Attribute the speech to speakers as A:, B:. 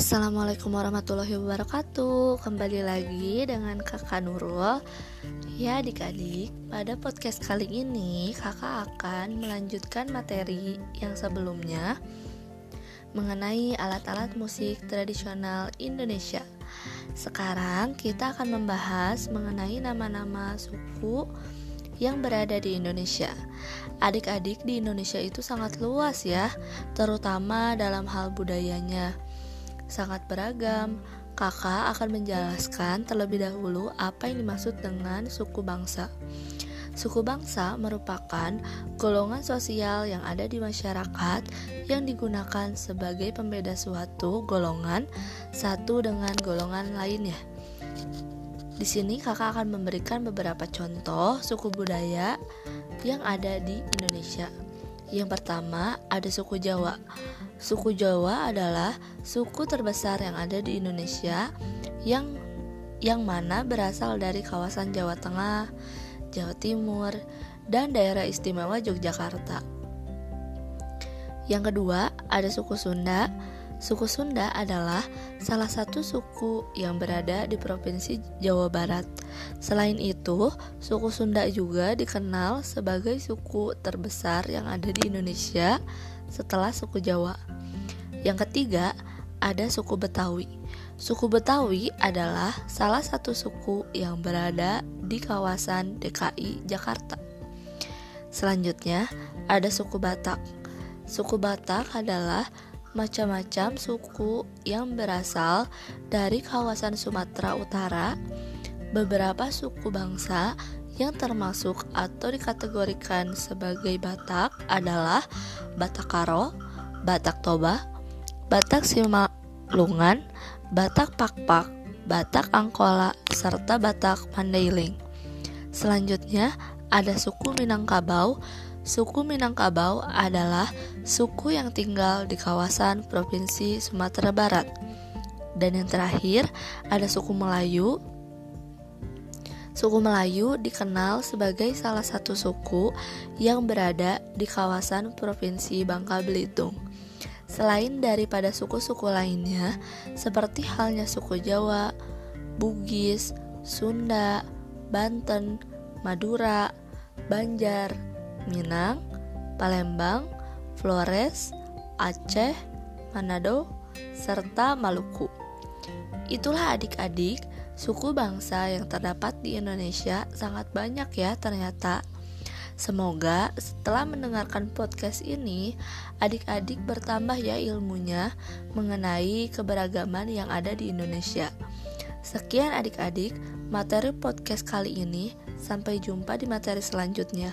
A: Assalamualaikum warahmatullahi wabarakatuh Kembali lagi dengan kakak Nurul Ya adik-adik Pada podcast kali ini Kakak akan melanjutkan materi yang sebelumnya Mengenai alat-alat musik tradisional Indonesia Sekarang kita akan membahas mengenai nama-nama suku yang berada di Indonesia. Adik-adik di Indonesia itu sangat luas ya, terutama dalam hal budayanya. Sangat beragam. Kakak akan menjelaskan terlebih dahulu apa yang dimaksud dengan suku bangsa. Suku bangsa merupakan golongan sosial yang ada di masyarakat yang digunakan sebagai pembeda suatu golongan satu dengan golongan lainnya. Di sini kakak akan memberikan beberapa contoh suku budaya yang ada di Indonesia. Yang pertama ada suku Jawa. Suku Jawa adalah suku terbesar yang ada di Indonesia yang yang mana berasal dari kawasan Jawa Tengah, Jawa Timur, dan daerah istimewa Yogyakarta. Yang kedua, ada suku Sunda. Suku Sunda adalah salah satu suku yang berada di Provinsi Jawa Barat. Selain itu, suku Sunda juga dikenal sebagai suku terbesar yang ada di Indonesia setelah suku Jawa. Yang ketiga, ada suku Betawi. Suku Betawi adalah salah satu suku yang berada di kawasan DKI Jakarta. Selanjutnya, ada suku Batak. Suku Batak adalah macam-macam suku yang berasal dari kawasan Sumatera Utara, beberapa suku bangsa yang termasuk atau dikategorikan sebagai Batak adalah Batak Karo, Batak Toba, Batak Simalungan, Batak Pakpak, Batak Angkola, serta Batak Mandailing. Selanjutnya ada suku Minangkabau, Suku Minangkabau adalah suku yang tinggal di kawasan Provinsi Sumatera Barat. Dan yang terakhir, ada suku Melayu. Suku Melayu dikenal sebagai salah satu suku yang berada di kawasan Provinsi Bangka Belitung. Selain daripada suku-suku lainnya, seperti halnya suku Jawa, Bugis, Sunda, Banten, Madura, Banjar, Minang, Palembang, Flores, Aceh, Manado, serta Maluku. Itulah adik-adik, suku bangsa yang terdapat di Indonesia sangat banyak ya ternyata. Semoga setelah mendengarkan podcast ini, adik-adik bertambah ya ilmunya mengenai keberagaman yang ada di Indonesia. Sekian adik-adik, materi podcast kali ini. Sampai jumpa di materi selanjutnya.